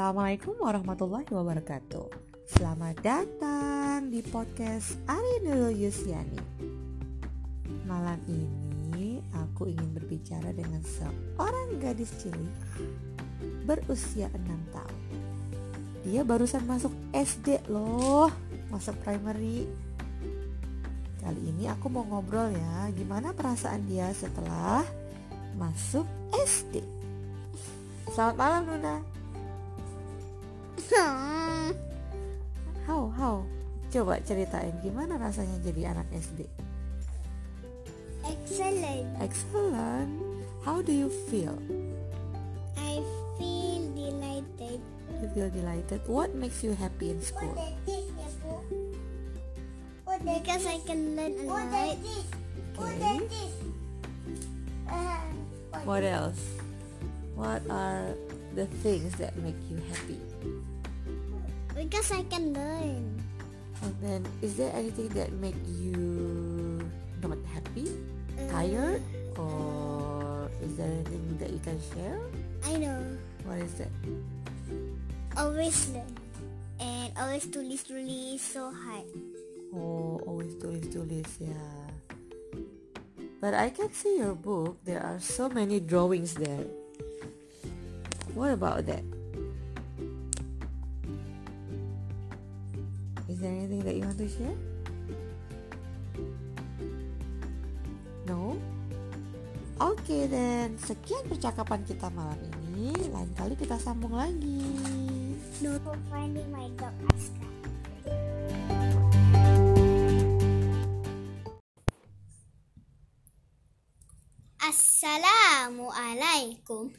Assalamualaikum warahmatullahi wabarakatuh. Selamat datang di podcast Ari Nurul Yusiani Malam ini aku ingin berbicara dengan seorang gadis cilik berusia 6 tahun. Dia barusan masuk SD loh, masuk primary. Kali ini aku mau ngobrol ya, gimana perasaan dia setelah masuk SD Selamat malam Nuna how how? Coba ceritain gimana rasanya jadi anak SD excellent. Excellent. How do you feel? I feel delighted. You feel delighted? What makes you happy in school? Because I can learn a lot. okay. what else? What are the things that make you happy because I can learn. And then, is there anything that make you not happy, Uh, tired, or is there anything that you can share? I know. What is that? Always learn. And always tulis tulis so hard. Oh, always tulis tulis, yeah. But I can see your book. There are so many drawings there. What about that? Is there anything that you want to share? No? Oke okay, then, sekian percakapan kita malam ini. Lain kali kita sambung lagi. No finding my dog Aska. Assalamualaikum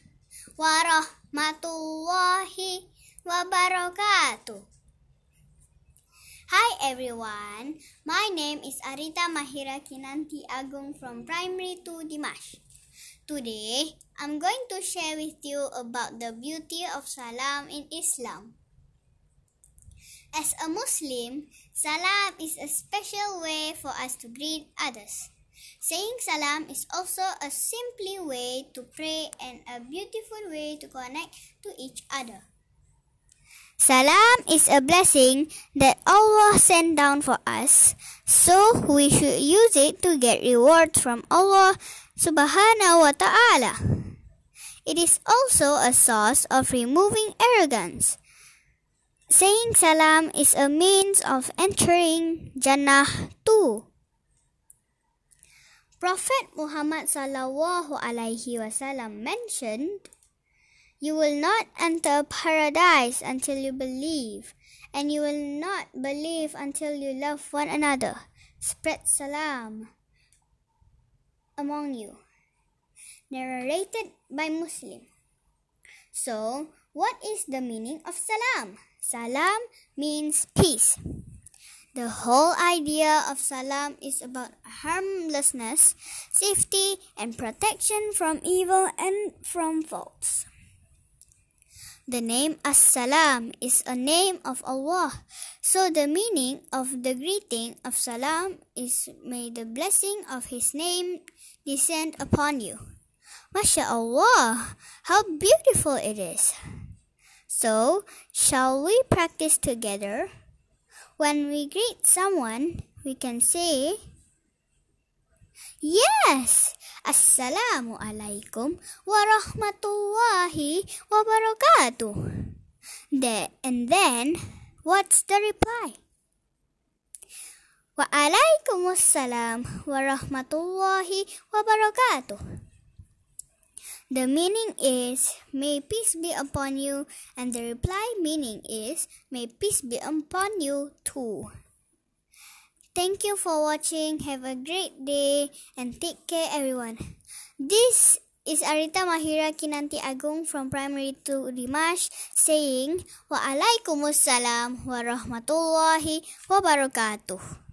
warahmatullahi wabarakatuh. Hi everyone, my name is Arita Mahira Kinanti Agung from Primary 2 Dimash. Today, I'm going to share with you about the beauty of salam in Islam. As a Muslim, salam is a special way for us to greet others. Saying salam is also a simply way to pray and a beautiful way to connect to each other. Salam is a blessing that Allah sent down for us, so we should use it to get rewards from Allah subhanahu wa ta'ala. It is also a source of removing arrogance. Saying salam is a means of entering Jannah too. Prophet Muhammad sallallahu alaihi wasallam mentioned you will not enter paradise until you believe, and you will not believe until you love one another. Spread salam among you. Narrated by Muslim. So, what is the meaning of salam? Salam means peace. The whole idea of salam is about harmlessness, safety, and protection from evil and from faults. The name As-Salam is a name of Allah. So the meaning of the greeting of Salam is may the blessing of his name descend upon you. MashaAllah, how beautiful it is. So, shall we practice together? When we greet someone, we can say, Yes! Assalamu alaikum warahmatullahi wabarakatuh. The, and then, what's the reply? Wa alaikumussalam wa wabarakatuh. The meaning is, may peace be upon you, and the reply meaning is, may peace be upon you too. Thank you for watching. Have a great day and take care everyone. This is Arita Mahira Kinanti Agung from Primary 2 Dimash saying Waalaikumsalam warahmatullahi wabarakatuh.